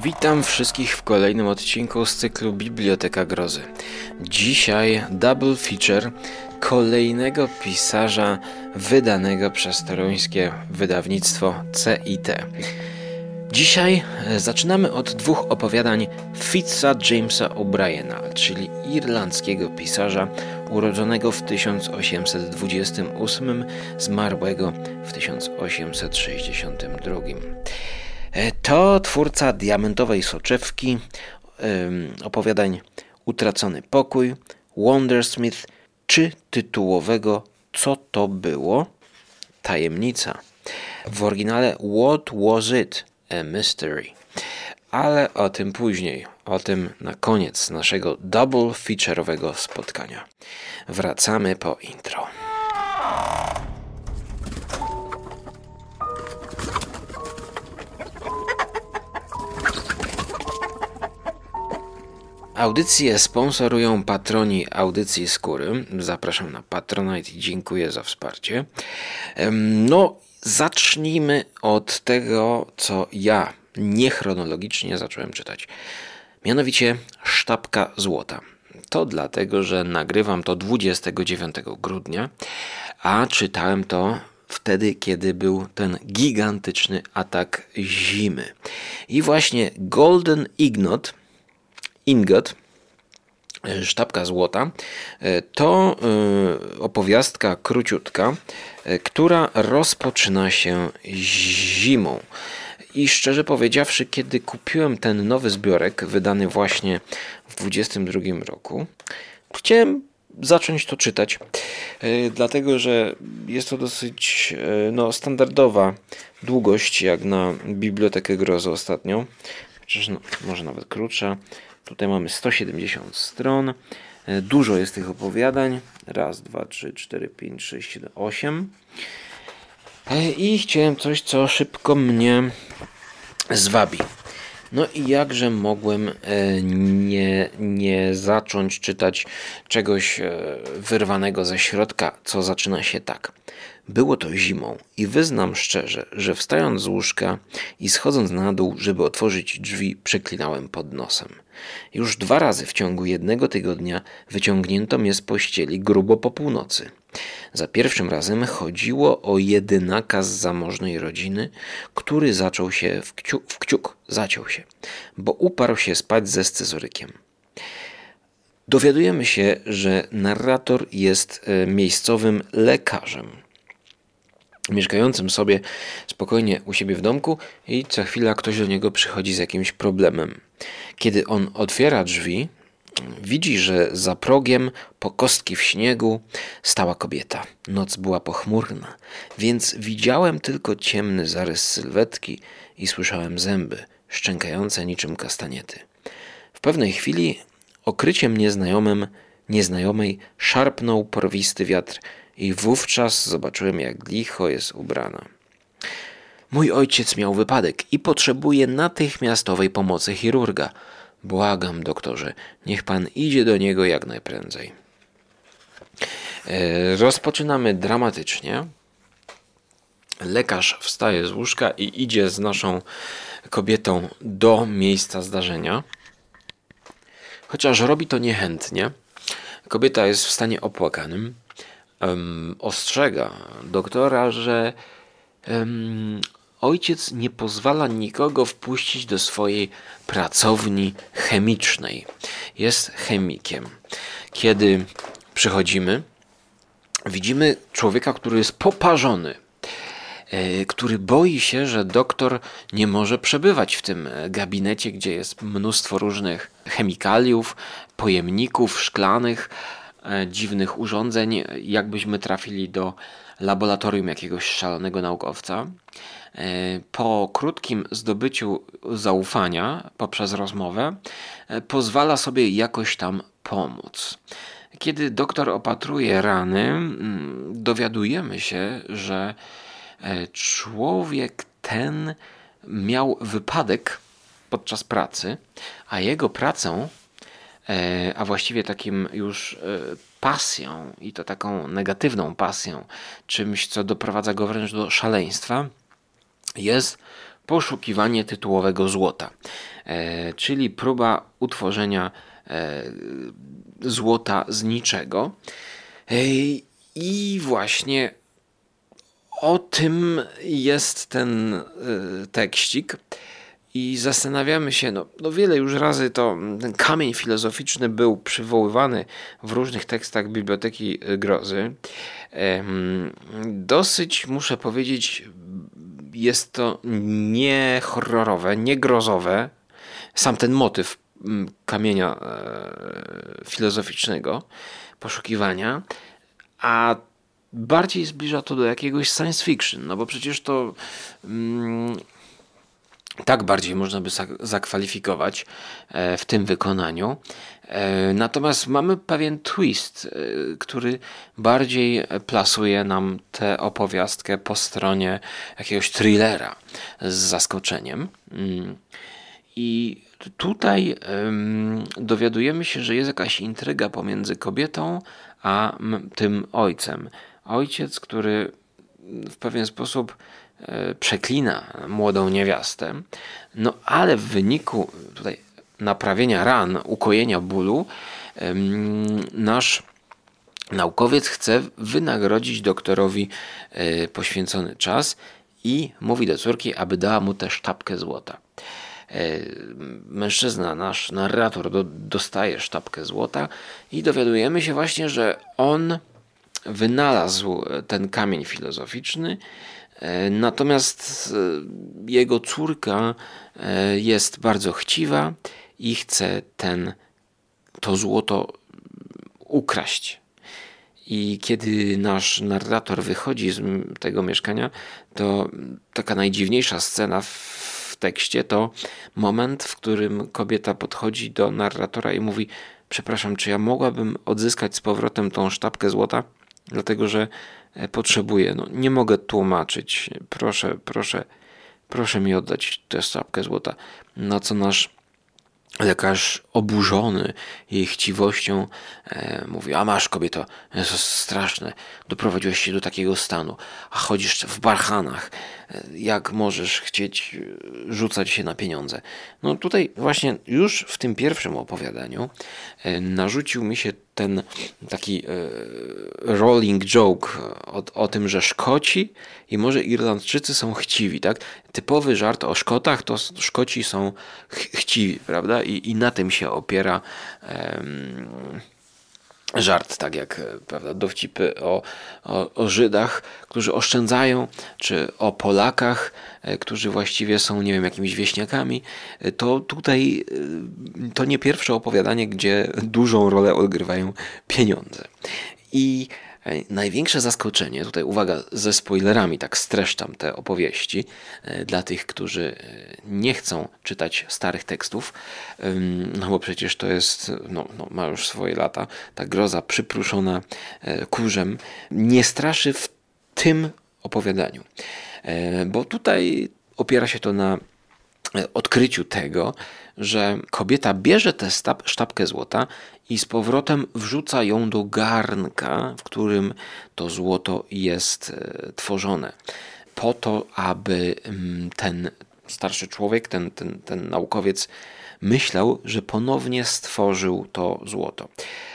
Witam wszystkich w kolejnym odcinku z cyklu Biblioteka Grozy. Dzisiaj double feature kolejnego pisarza wydanego przez toruńskie wydawnictwo CIT. Dzisiaj e, zaczynamy od dwóch opowiadań Fitza Jamesa O'Briena, czyli irlandzkiego pisarza urodzonego w 1828, zmarłego w 1862. E, to twórca Diamentowej Soczewki, opowiadań Utracony Pokój, Wondersmith czy tytułowego Co to było? Tajemnica. W oryginale What Was It? A Mystery. Ale o tym później, o tym na koniec naszego double feature'owego spotkania. Wracamy po intro. Audycje sponsorują patroni audycji skóry. Zapraszam na Patronite i dziękuję za wsparcie. No, zacznijmy od tego, co ja niechronologicznie zacząłem czytać. Mianowicie Sztabka Złota. To dlatego, że nagrywam to 29 grudnia, a czytałem to wtedy, kiedy był ten gigantyczny atak zimy. I właśnie Golden Ignot Ingot, e, Sztabka Złota, e, to e, opowiastka króciutka, która rozpoczyna się zimą. I szczerze powiedziawszy, kiedy kupiłem ten nowy zbiorek, wydany właśnie w 2022 roku, chciałem zacząć to czytać, dlatego że jest to dosyć no, standardowa długość, jak na Bibliotekę Grozy ostatnio, chociaż no, może nawet krótsza. Tutaj mamy 170 stron. E, dużo jest tych opowiadań. Raz, dwa, trzy, cztery, pięć, sześć, siedem, osiem. E, I chciałem coś, co szybko mnie zwabi. No i jakże mogłem e, nie, nie zacząć czytać czegoś wyrwanego ze środka, co zaczyna się tak. Było to zimą i wyznam szczerze, że wstając z łóżka i schodząc na dół, żeby otworzyć drzwi, przeklinałem pod nosem. Już dwa razy w ciągu jednego tygodnia wyciągnięto mnie z pościeli grubo po północy. Za pierwszym razem chodziło o jedynaka z zamożnej rodziny, który zaczął się w kciuk, w kciuk zaciął się, bo uparł się spać ze scyzorykiem. Dowiadujemy się, że narrator jest e, miejscowym lekarzem mieszkającym sobie spokojnie u siebie w domku i co chwila ktoś do niego przychodzi z jakimś problemem. Kiedy on otwiera drzwi, widzi, że za progiem po kostki w śniegu stała kobieta. Noc była pochmurna, więc widziałem tylko ciemny zarys sylwetki i słyszałem zęby szczękające niczym kastaniety. W pewnej chwili okryciem nieznajomym, nieznajomej szarpnął porwisty wiatr i wówczas zobaczyłem, jak licho jest ubrana. Mój ojciec miał wypadek i potrzebuje natychmiastowej pomocy chirurga. Błagam, doktorze, niech pan idzie do niego jak najprędzej. E, rozpoczynamy dramatycznie. Lekarz wstaje z łóżka i idzie z naszą kobietą do miejsca zdarzenia. Chociaż robi to niechętnie. Kobieta jest w stanie opłakanym ostrzega doktora, że ojciec nie pozwala nikogo wpuścić do swojej pracowni chemicznej. Jest chemikiem. Kiedy przychodzimy, widzimy człowieka, który jest poparzony, e, który boi się, że doktor nie może przebywać w tym gabinecie, gdzie jest mnóstwo różnych chemikaliów, pojemników szklanych, E, dziwnych urządzeń, jakbyśmy trafili do laboratorium jakiegoś szalonego naukowca. E, po krótkim zdobyciu zaufania poprzez rozmowę, e, pozwala sobie jakoś tam pomóc. Kiedy doktor opatruje rany, mm, dowiadujemy się, że człowiek ten miał wypadek podczas pracy, a jego pracą E, a właściwie takim już e, pasją i to taką negatywną pasją, czymś, co doprowadza go wręcz do szaleństwa, jest poszukiwanie tytułowego złota, e, czyli próba utworzenia e, złota z niczego. E, I właśnie o tym jest ten tekścik. I zastanawiamy się, no, no wiele już razy to ten kamień filozoficzny był przywoływany w różnych tekstach Biblioteki Grozy. Dosyć, muszę powiedzieć, jest to nie horrorowe, nie grozowe. Sam ten motyw mm, kamienia e, filozoficznego, poszukiwania, a bardziej zbliża to do jakiegoś science fiction, no bo przecież to mm, tak bardziej można by zakwalifikować e, w tym wykonaniu. E, natomiast mamy pewien twist, e, który bardziej plasuje nam tę opowiastkę po stronie jakiegoś thrillera z zaskoczeniem. Mm. I tutaj dowiadujemy się, że jest jakaś intryga pomiędzy kobietą a tym ojcem. Ojciec, który w pewien sposób przeklina młodą niewiastę, no ale w wyniku tutaj naprawienia ran, ukojenia bólu, nasz naukowiec chce wynagrodzić doktorowi e, poświęcony czas i mówi do córki, aby dała mu tę sztabkę złota. E, mężczyzna, nasz narrator, do, dostaje sztabkę złota i dowiadujemy się właśnie, że on wynalazł ten kamień filozoficzny, E, natomiast e, jego córka e, jest bardzo chciwa i chce ten, to złoto ukraść. I kiedy nasz narrator wychodzi z tego mieszkania, to taka najdziwniejsza scena w tekście to moment, w którym kobieta podchodzi do narratora i mówi: Przepraszam, czy ja mogłabym odzyskać z powrotem tą sztabkę złota? Dlatego, że E, potrzebuję. No, nie mogę tłumaczyć. Proszę, proszę, proszę mi oddać tę stawkę złota. Na co nasz lekarz oburzony jej chciwością e, mówi, a masz kobieto, jest straszne, doprowadziłeś się do takiego stanu, a chodzisz w barchanach, e, jak możesz chcieć e, rzucać się na pieniądze. No tutaj właśnie już w tym pierwszym opowiadaniu e, narzucił mi się ten taki e, rolling joke o, o tym, że Szkoci i może Irlandczycy są chciwi, tak? Typowy żart o Szkotach to Szkoci są ch chciwi, prawda? I, I na tym się opiera żart, tak jak prawda, dowcipy o, o, o, Żydach, którzy oszczędzają, czy o Polakach, e, którzy właściwie są, nie wiem, jakimiś wieśniakami, e, to tutaj e, to nie pierwsze opowiadanie, gdzie dużą rolę odgrywają pieniądze. I Największe zaskoczenie, tutaj uwaga ze spoilerami, tak streszczam te opowieści e, dla tych, którzy e, nie chcą czytać starych tekstów, no bo przecież to jest, no, no ma już swoje lata, ta groza przypruszona e, kurzem nie straszy w tym opowiadaniu, bo tutaj opiera się to na odkryciu tego, że kobieta bierze tę sztabkę złota i z powrotem wrzuca ją do garnka, w którym to złoto jest e, tworzone. Po to, aby mm, ten starszy człowiek, ten, ten, ten naukowiec myślał, że ponownie stworzył to złoto.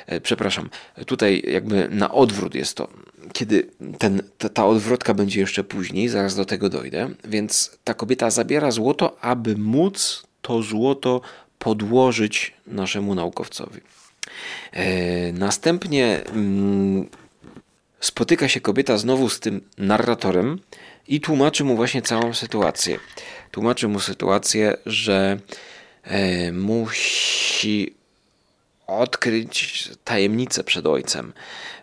E, przepraszam, tutaj jakby na odwrót jest to. Kiedy ten, ta, ta odwrotka będzie jeszcze później, zaraz do tego dojdę, więc ta kobieta zabiera złoto, aby móc to złoto podłożyć naszemu naukowcowi. E, następnie mm, spotyka się kobieta znowu z tym narratorem i tłumaczy mu właśnie całą sytuację. Tłumaczy mu sytuację, że e, musi odkryć tajemnicę przed ojcem,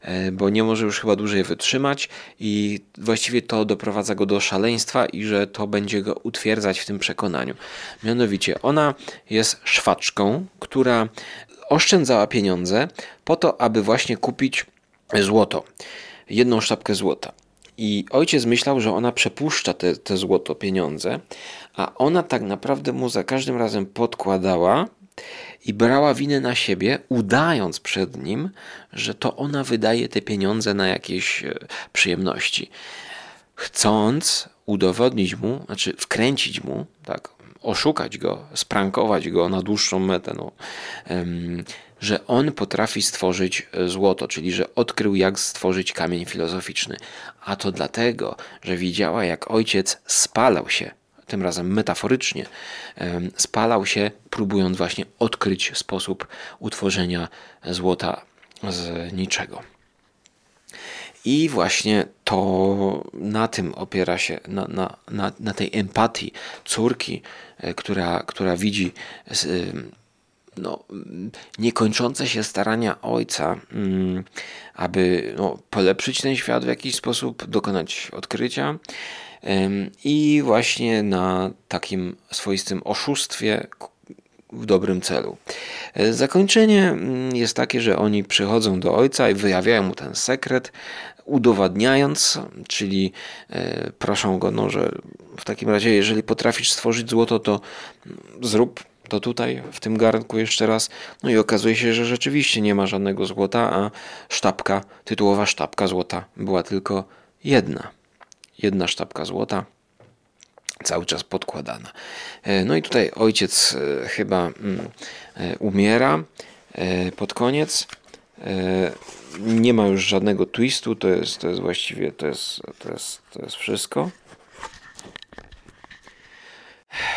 e, bo nie może już chyba dłużej wytrzymać i właściwie to doprowadza go do szaleństwa i że to będzie go utwierdzać w tym przekonaniu. Mianowicie ona jest szwaczką, która oszczędzała pieniądze po to, aby właśnie kupić złoto, jedną sztabkę złota. I ojciec myślał, że ona przepuszcza te, te złoto pieniądze, a ona tak naprawdę mu za każdym razem podkładała i brała winę na siebie, udając przed nim, że to ona wydaje te pieniądze na jakieś e, przyjemności. Chcąc udowodnić mu, znaczy wkręcić mu, tak, oszukać go, sprankować go na dłuższą metę, no, że on potrafi stworzyć e, złoto, czyli że odkrył, jak stworzyć kamień filozoficzny. A to dlatego, że widziała, jak ojciec spalał się, tym razem metaforycznie, spalał się, próbując właśnie odkryć sposób utworzenia złota z niczego. I właśnie to na tym opiera się, na, na, na, na tej empatii córki, e, która, która widzi no, niekończące się starania ojca, mm, aby no, polepszyć ten świat w jakiś sposób, dokonać odkrycia. I właśnie na takim swoistym oszustwie w dobrym celu. E, zakończenie mm, jest takie, że oni przychodzą do ojca i wyjawiają mu ten sekret, udowadniając, czyli e, proszą go, no, że w takim razie, jeżeli potrafisz stworzyć złoto, to zrób to tutaj, w tym garnku jeszcze raz. No i okazuje się, że rzeczywiście nie ma żadnego złota, a sztabka, tytułowa sztabka złota była tylko jedna. Jedna sztabka złota, cały czas podkładana. E, no i tutaj ojciec e, chyba mm, umiera pod koniec. Nie ma już żadnego twistu, to jest, to jest właściwie to jest, to jest, to jest wszystko.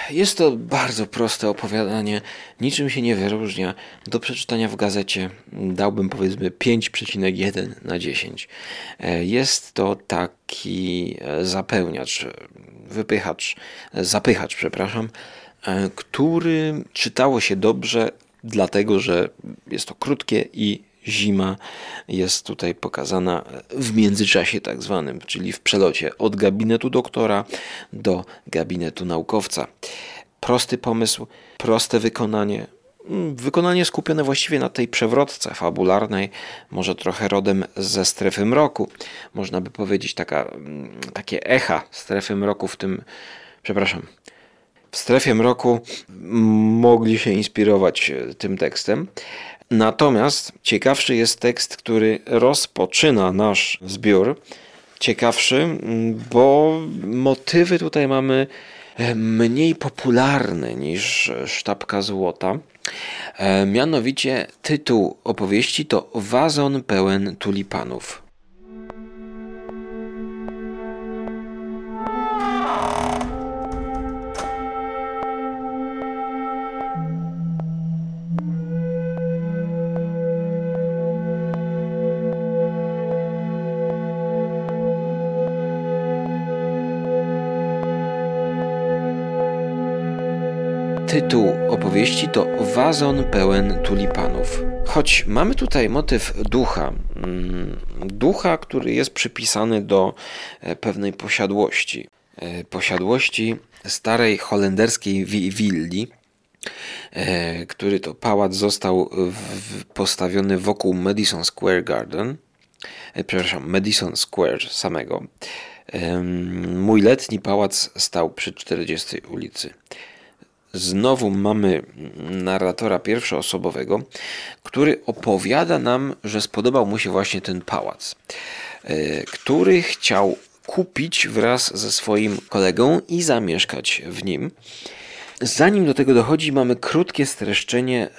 Jest to bardzo proste opowiadanie, niczym się nie wyróżnia. Do przeczytania w gazecie dałbym powiedzmy 5,1 na 10. E, jest to taki e, zapełniacz, wypychacz, zapychacz, przepraszam, e, który czytało się dobrze, dlatego że jest to krótkie i zima jest tutaj pokazana w międzyczasie tak zwanym, czyli w przelocie od gabinetu doktora do gabinetu naukowca. Prosty pomysł, proste wykonanie, mm, wykonanie skupione właściwie na tej przewrotce fabularnej, może trochę rodem ze strefy mroku. Można by powiedzieć taka, mm, takie echa strefy mroku w tym, przepraszam, w strefie mroku mogli się inspirować e, tym tekstem. Natomiast ciekawszy jest tekst, który rozpoczyna nasz zbiór. Ciekawszy, bo motywy tutaj mamy e, mniej popularne niż Sztabka Złota. E, mianowicie tytuł opowieści to Wazon pełen tulipanów. Tytuł opowieści to Wazon pełen tulipanów. Choć mamy tutaj motyw ducha, mm, ducha, który jest przypisany do e, pewnej posiadłości. E, posiadłości starej holenderskiej willi, e, który to pałac został postawiony wokół Madison Square Garden, przepraszam, Madison Square samego. Mój letni pałac stał przy 40 ulicy. Znowu mamy narratora pierwszoosobowego, który opowiada nam, że spodobał mu się właśnie ten pałac, e, który chciał kupić wraz ze swoim kolegą i zamieszkać w nim. Zanim do tego dochodzi, mamy krótkie streszczenie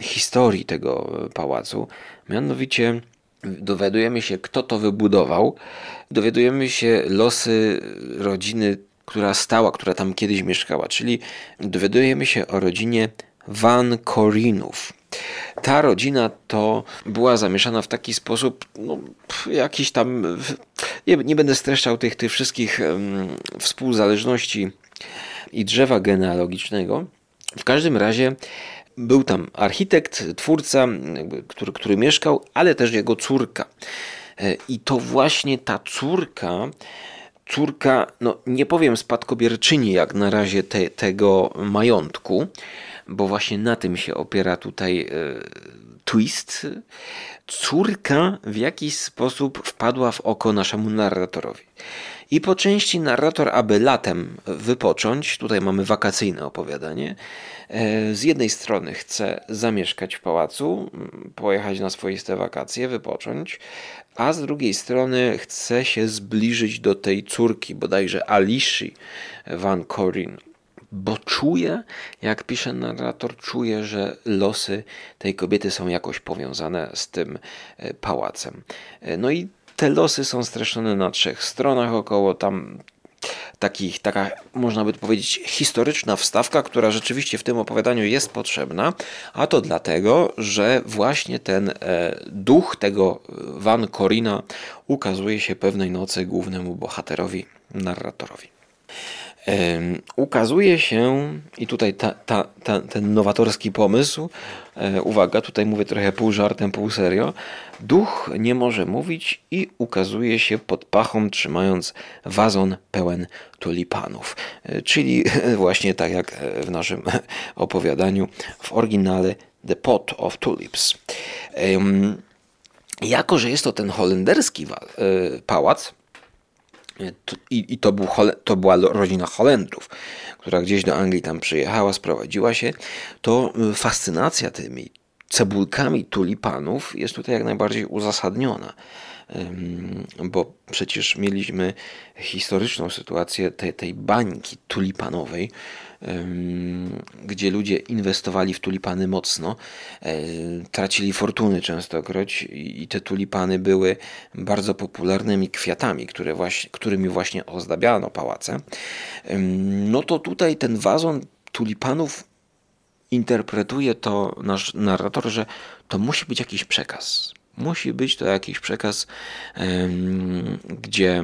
historii tego pałacu. Mianowicie dowiadujemy się, kto to wybudował, dowiadujemy się losy rodziny która stała, która tam kiedyś mieszkała, czyli dowiadujemy się o rodzinie Van Corinów. Ta rodzina to była zamieszana w taki sposób, no, jakiś tam, nie, nie będę streszczał tych, tych wszystkich um, współzależności i drzewa genealogicznego. W każdym razie był tam architekt, twórca, który, który mieszkał, ale też jego córka. E, I to właśnie ta córka córka, no nie powiem spadkobierczyni jak na razie te, tego majątku, bo właśnie na tym się opiera tutaj e, twist. Córka w jakiś sposób wpadła w oko naszemu narratorowi. I po części narrator, aby latem wypocząć, tutaj mamy wakacyjne opowiadanie, e, z jednej strony chce zamieszkać w pałacu, pojechać na swoiste wakacje, wypocząć, a z drugiej strony chce się zbliżyć do tej córki, bodajże Alishi Van Corin, bo czuje, jak pisze narrator, czuje, że losy tej kobiety są jakoś powiązane z tym e, pałacem. E, no i te losy są streszczone na trzech stronach, około tam takich, taka, można by powiedzieć, historyczna wstawka, która rzeczywiście w tym opowiadaniu jest potrzebna, a to dlatego, że właśnie ten e, duch tego Van Corina ukazuje się pewnej nocy głównemu bohaterowi, narratorowi ukazuje się, i tutaj ta, ta, ta, ten nowatorski pomysł, e, uwaga, tutaj mówię trochę pół żartem, pół serio, duch nie może mówić i ukazuje się pod pachą, trzymając wazon pełen tulipanów. E, czyli właśnie tak jak w naszym opowiadaniu w oryginale The Pot of Tulips. Jako, że jest to ten holenderski e, pałac, i, i to, był, to była rodzina Holendrów, która gdzieś do Anglii tam przyjechała, sprowadziła się, to y, fascynacja tymi cebulkami tulipanów jest tutaj jak najbardziej uzasadniona bo przecież mieliśmy historyczną sytuację tej, tej bańki tulipanowej, gdzie ludzie inwestowali w tulipany mocno, e, tracili fortuny częstokroć i te tulipany były bardzo popularnymi kwiatami, które właśnie, którymi właśnie ozdabiano pałace. No to tutaj ten wazon tulipanów interpretuje to nasz narrator, że to musi być jakiś przekaz. Musi być to jakiś przekaz, gdzie,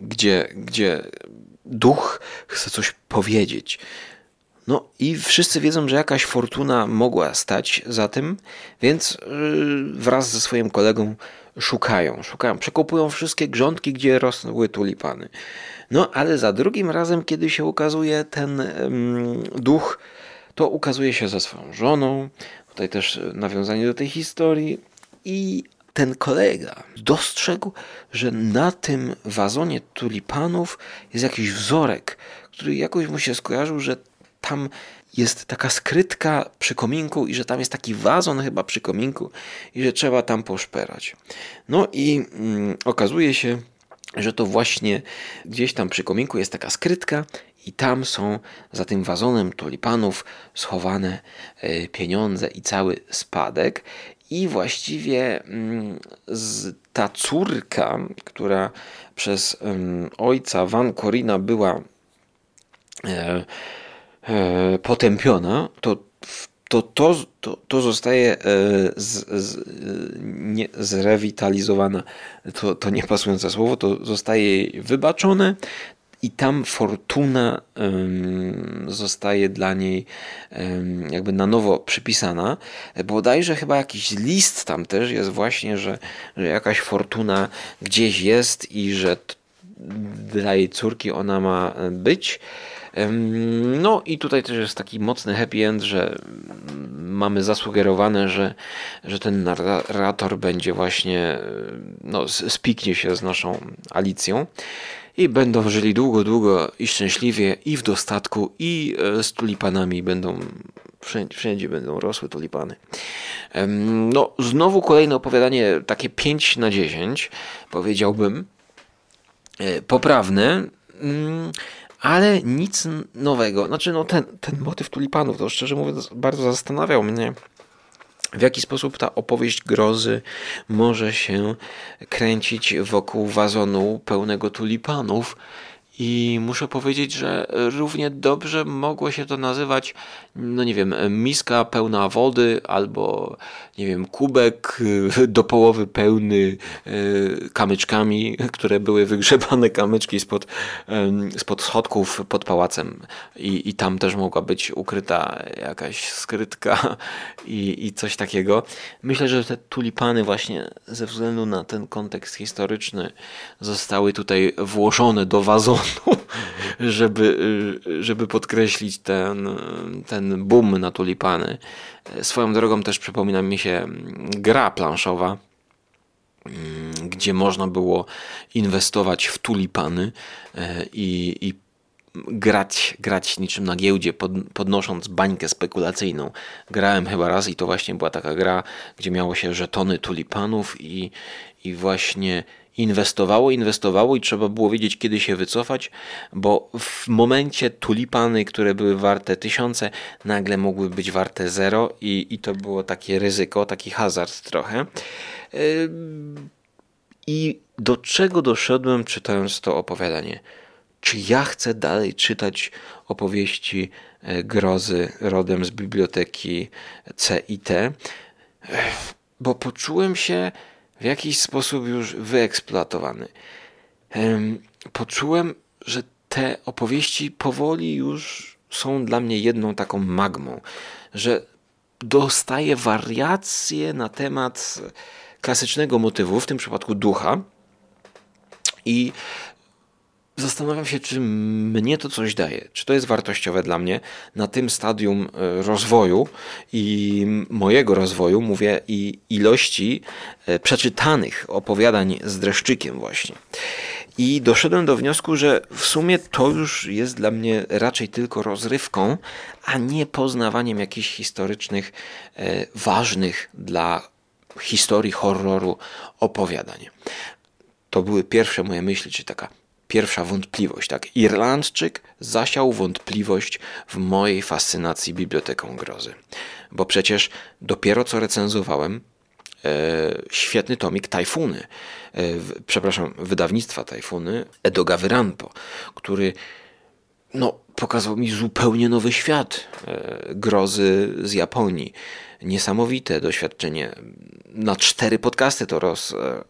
gdzie, gdzie duch chce coś powiedzieć. No i wszyscy wiedzą, że jakaś fortuna mogła stać za tym, więc y, wraz ze swoim kolegą szukają, szukają, przekopują wszystkie grządki, gdzie rosły tulipany. No ale za drugim razem, kiedy się ukazuje ten um, duch, to ukazuje się ze swoją żoną, Tutaj też nawiązanie do tej historii. I ten kolega dostrzegł, że na tym wazonie tulipanów jest jakiś wzorek, który jakoś mu się skojarzył, że tam jest taka skrytka przy kominku i że tam jest taki wazon chyba przy kominku i że trzeba tam poszperać. No i mm, okazuje się, że to właśnie gdzieś tam przy kominku jest taka skrytka i tam są za tym wazonem tulipanów schowane e, pieniądze i cały spadek. I właściwie mm, ta córka, która przez ojca Van Corina była e, potępiona, to to, to, to, to zostaje z, z, nie, zrewitalizowana, to, to niepasujące słowo, to zostaje wybaczone, i tam fortuna zostaje dla niej jakby na nowo przypisana. Bodajże chyba jakiś list tam też jest właśnie, że, że jakaś fortuna gdzieś jest i że dla jej córki ona ma być. No i tutaj też jest taki mocny happy end, że mamy zasugerowane, że, że ten narrator będzie właśnie, no, spiknie się z naszą Alicją i będą żyli długo, długo i szczęśliwie i w dostatku i e, z tulipanami będą wszędzie, wszędzie będą rosły tulipany. No, znowu kolejne opowiadanie, takie 5 na 10, powiedziałbym, e, poprawne, mm, ale nic nowego. Znaczy, no ten, ten motyw tulipanów, to szczerze mówiąc, bardzo zastanawiał mnie w jaki sposób ta opowieść grozy może się kręcić wokół wazonu pełnego tulipanów i muszę powiedzieć, że równie dobrze mogło się to nazywać, no nie wiem, miska pełna wody albo, nie wiem, kubek do połowy pełny e, kamyczkami, które były wygrzebane kamyczki spod, spod schodków pod pałacem i, i tam też mogła być ukryta jakaś skrytka i, i coś takiego. Myślę, że te tulipany właśnie ze względu na ten kontekst historyczny zostały tutaj włożone do wazonu żeby, żeby podkreślić ten, ten boom na tulipany. Swoją drogą też przypomina mi się gra planszowa gdzie można było inwestować w tulipany e, i, i grać, grać niczym na giełdzie, pod, podnosząc bańkę spekulacyjną. Grałem chyba raz i to właśnie była taka gra, gdzie miało się żetony tulipanów i, i właśnie inwestowało, inwestowało i trzeba było wiedzieć, kiedy się wycofać, bo w momencie tulipany, które były warte tysiące, nagle mogły być warte zero i, i to było takie ryzyko, taki hazard trochę. I do czego doszedłem czytając to opowiadanie? Czy ja chcę dalej czytać opowieści e, grozy rodem z biblioteki CIT? Bo poczułem się w jakiś sposób już wyeksploatowany. Poczułem, że te opowieści powoli już są dla mnie jedną taką magmą, że dostaję wariacje na temat klasycznego motywu, w tym przypadku ducha, i zastanawiam się, czy mnie to coś daje, czy to jest wartościowe dla mnie na tym stadium e, rozwoju i mojego rozwoju, mówię, i ilości e, przeczytanych opowiadań z dreszczykiem właśnie. I doszedłem do wniosku, że w sumie to już jest dla mnie raczej tylko rozrywką, a nie poznawaniem jakichś historycznych, e, ważnych dla historii horroru opowiadań. To były pierwsze moje myśli, czy taka pierwsza wątpliwość. Tak? Irlandczyk zasiał wątpliwość w mojej fascynacji biblioteką grozy. Bo przecież dopiero co recenzowałem e, świetny tomik Tajfuny, e, przepraszam, wydawnictwa Tajfuny Edoga Wyranpo, który no, pokazał mi zupełnie nowy świat e, grozy z Japonii. Niesamowite doświadczenie. Na cztery podcasty to roz, e,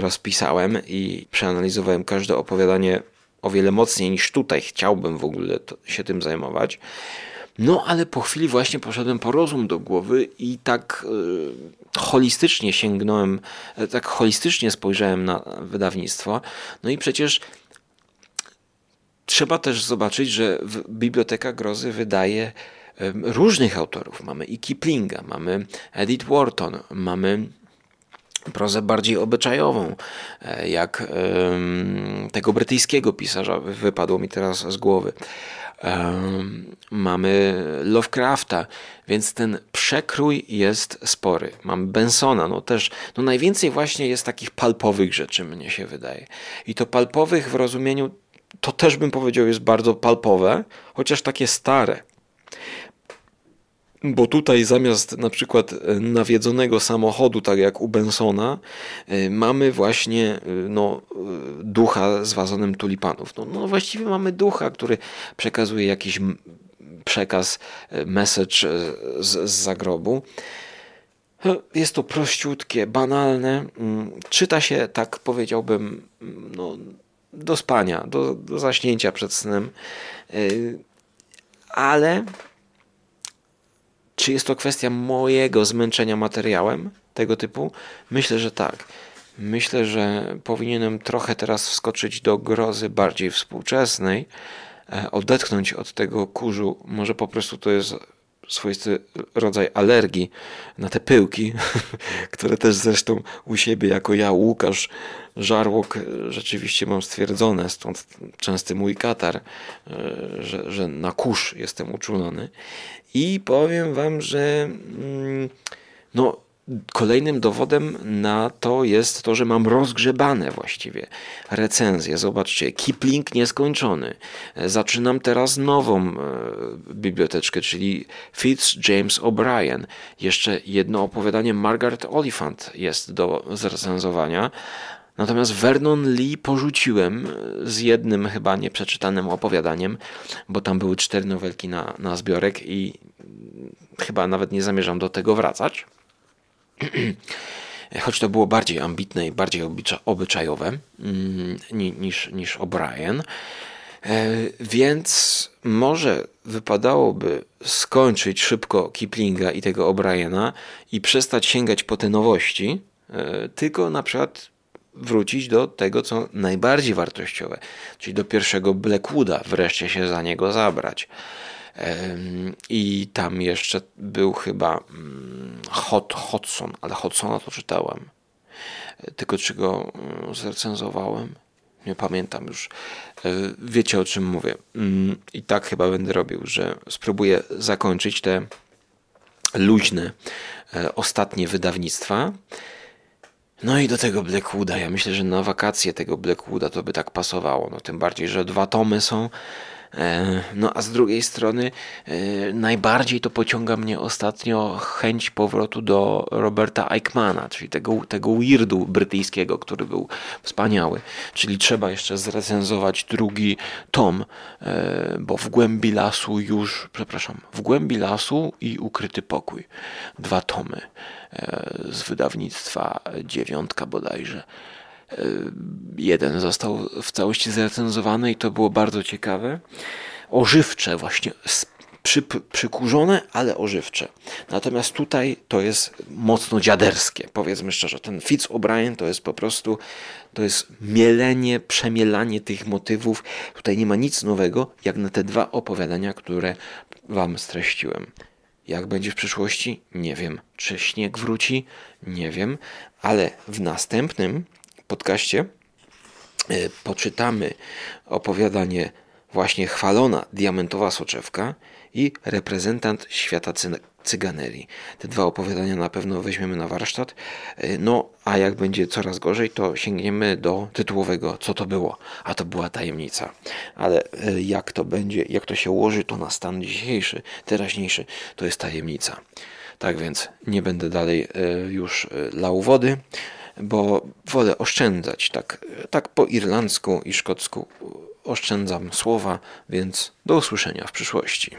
rozpisałem i przeanalizowałem każde opowiadanie o wiele mocniej niż tutaj chciałbym w ogóle się tym zajmować. No, ale po chwili właśnie poszedłem po rozum do głowy i tak y, holistycznie sięgnąłem, tak holistycznie spojrzałem na wydawnictwo. No i przecież trzeba też zobaczyć, że Biblioteka Grozy wydaje różnych autorów. Mamy i Kiplinga, mamy Edith Wharton, mamy prozę bardziej obyczajową, e, jak tego brytyjskiego pisarza, wypadło mi teraz z głowy. Mamy Lovecrafta, więc ten przekrój jest spory. Mamy Bensona, no też, no najwięcej właśnie jest takich palpowych rzeczy, mnie się wydaje. I to palpowych w rozumieniu to też bym powiedział jest bardzo palpowe, chociaż takie stare. Bo tutaj zamiast na przykład e, nawiedzonego samochodu, tak jak u Bensona, e, mamy właśnie e, no, ducha z wazonem tulipanów. No, no właściwie mamy ducha, który przekazuje jakiś przekaz, message z, z zagrobu. Jest to prościutkie, banalne. Mm, czyta się, tak powiedziałbym, no, do spania, do, do zaśnięcia przed snem. Ale czy jest to kwestia mojego zmęczenia materiałem tego typu? Myślę, że tak. Myślę, że powinienem trochę teraz wskoczyć do grozy bardziej współczesnej, e, odetchnąć od tego kurzu. Może po prostu to jest swoisty rodzaj alergii na te pyłki, które też zresztą u siebie jako ja, Łukasz Żarłok, rzeczywiście mam stwierdzone, stąd częsty mój katar, e, że, że na kurz jestem uczulony. I powiem wam, że mm, no, Kolejnym dowodem na to jest to, że mam rozgrzebane właściwie recenzje. Zobaczcie, Kipling nieskończony. Zaczynam teraz nową e, biblioteczkę, czyli Fitz James O'Brien. Jeszcze jedno opowiadanie Margaret Oliphant jest do zrecenzowania. Natomiast Vernon Lee porzuciłem z jednym chyba nieprzeczytanym opowiadaniem, bo tam były cztery nowelki na, na zbiorek i chyba nawet nie zamierzam do tego wracać. choć to było bardziej ambitne i bardziej obyczajowe mm, niż, niż O'Brien. E, więc może wypadałoby skończyć szybko Kiplinga i tego O'Briena i przestać sięgać po te nowości, e, tylko na przykład wrócić do tego, co najbardziej wartościowe, czyli do pierwszego Blackwooda, wreszcie się za niego zabrać. I tam jeszcze był chyba mm, Hot, Hodson, ale Hodsona to czytałem. tylko czego mm, zrecenzowałem. Nie pamiętam już. E, wiecie o czym mówię. Mm, I tak chyba będę robił, że spróbuję zakończyć te luźne e, ostatnie wydawnictwa. No i do tego Blackwooda. Ja myślę, że na wakacje tego Blackwooda to by tak pasowało. No tym bardziej, że dwa tomy są no a z drugiej strony e, najbardziej to pociąga mnie ostatnio chęć powrotu do Roberta Eichmana, czyli tego, tego weirdu brytyjskiego, który był wspaniały. Czyli trzeba jeszcze zrecenzować drugi tom, e, bo w głębi lasu już, przepraszam, w głębi lasu i ukryty pokój. Dwa tomy z wydawnictwa dziewiątka bodajże. Jeden został w całości zrecenzowany i to było bardzo ciekawe. Ożywcze właśnie, przy, przykurzone, ale ożywcze. Natomiast tutaj to jest mocno dziaderskie, powiedzmy szczerze. Ten Fitz O'Brien to jest po prostu, to jest mielenie, przemielanie tych motywów. Tutaj nie ma nic nowego, jak na te dwa opowiadania, które wam streściłem. Jak będzie w przyszłości? Nie wiem. Czy śnieg wróci? Nie wiem, ale w następnym podcaście e, poczytamy opowiadanie właśnie chwalona diamentowa soczewka i reprezentant świata cyganerii. Te dwa opowiadania na pewno weźmiemy na warsztat. E, no, a jak będzie coraz gorzej, to sięgniemy do tytułowego, co to było. A to była tajemnica. Ale e, jak to będzie, jak to się ułoży, to na stan dzisiejszy, teraźniejszy, to jest tajemnica. Tak więc nie będę dalej już lał wody bo wolę oszczędzać. Tak, tak po irlandzku i szkocku oszczędzam słowa, więc do usłyszenia w przyszłości.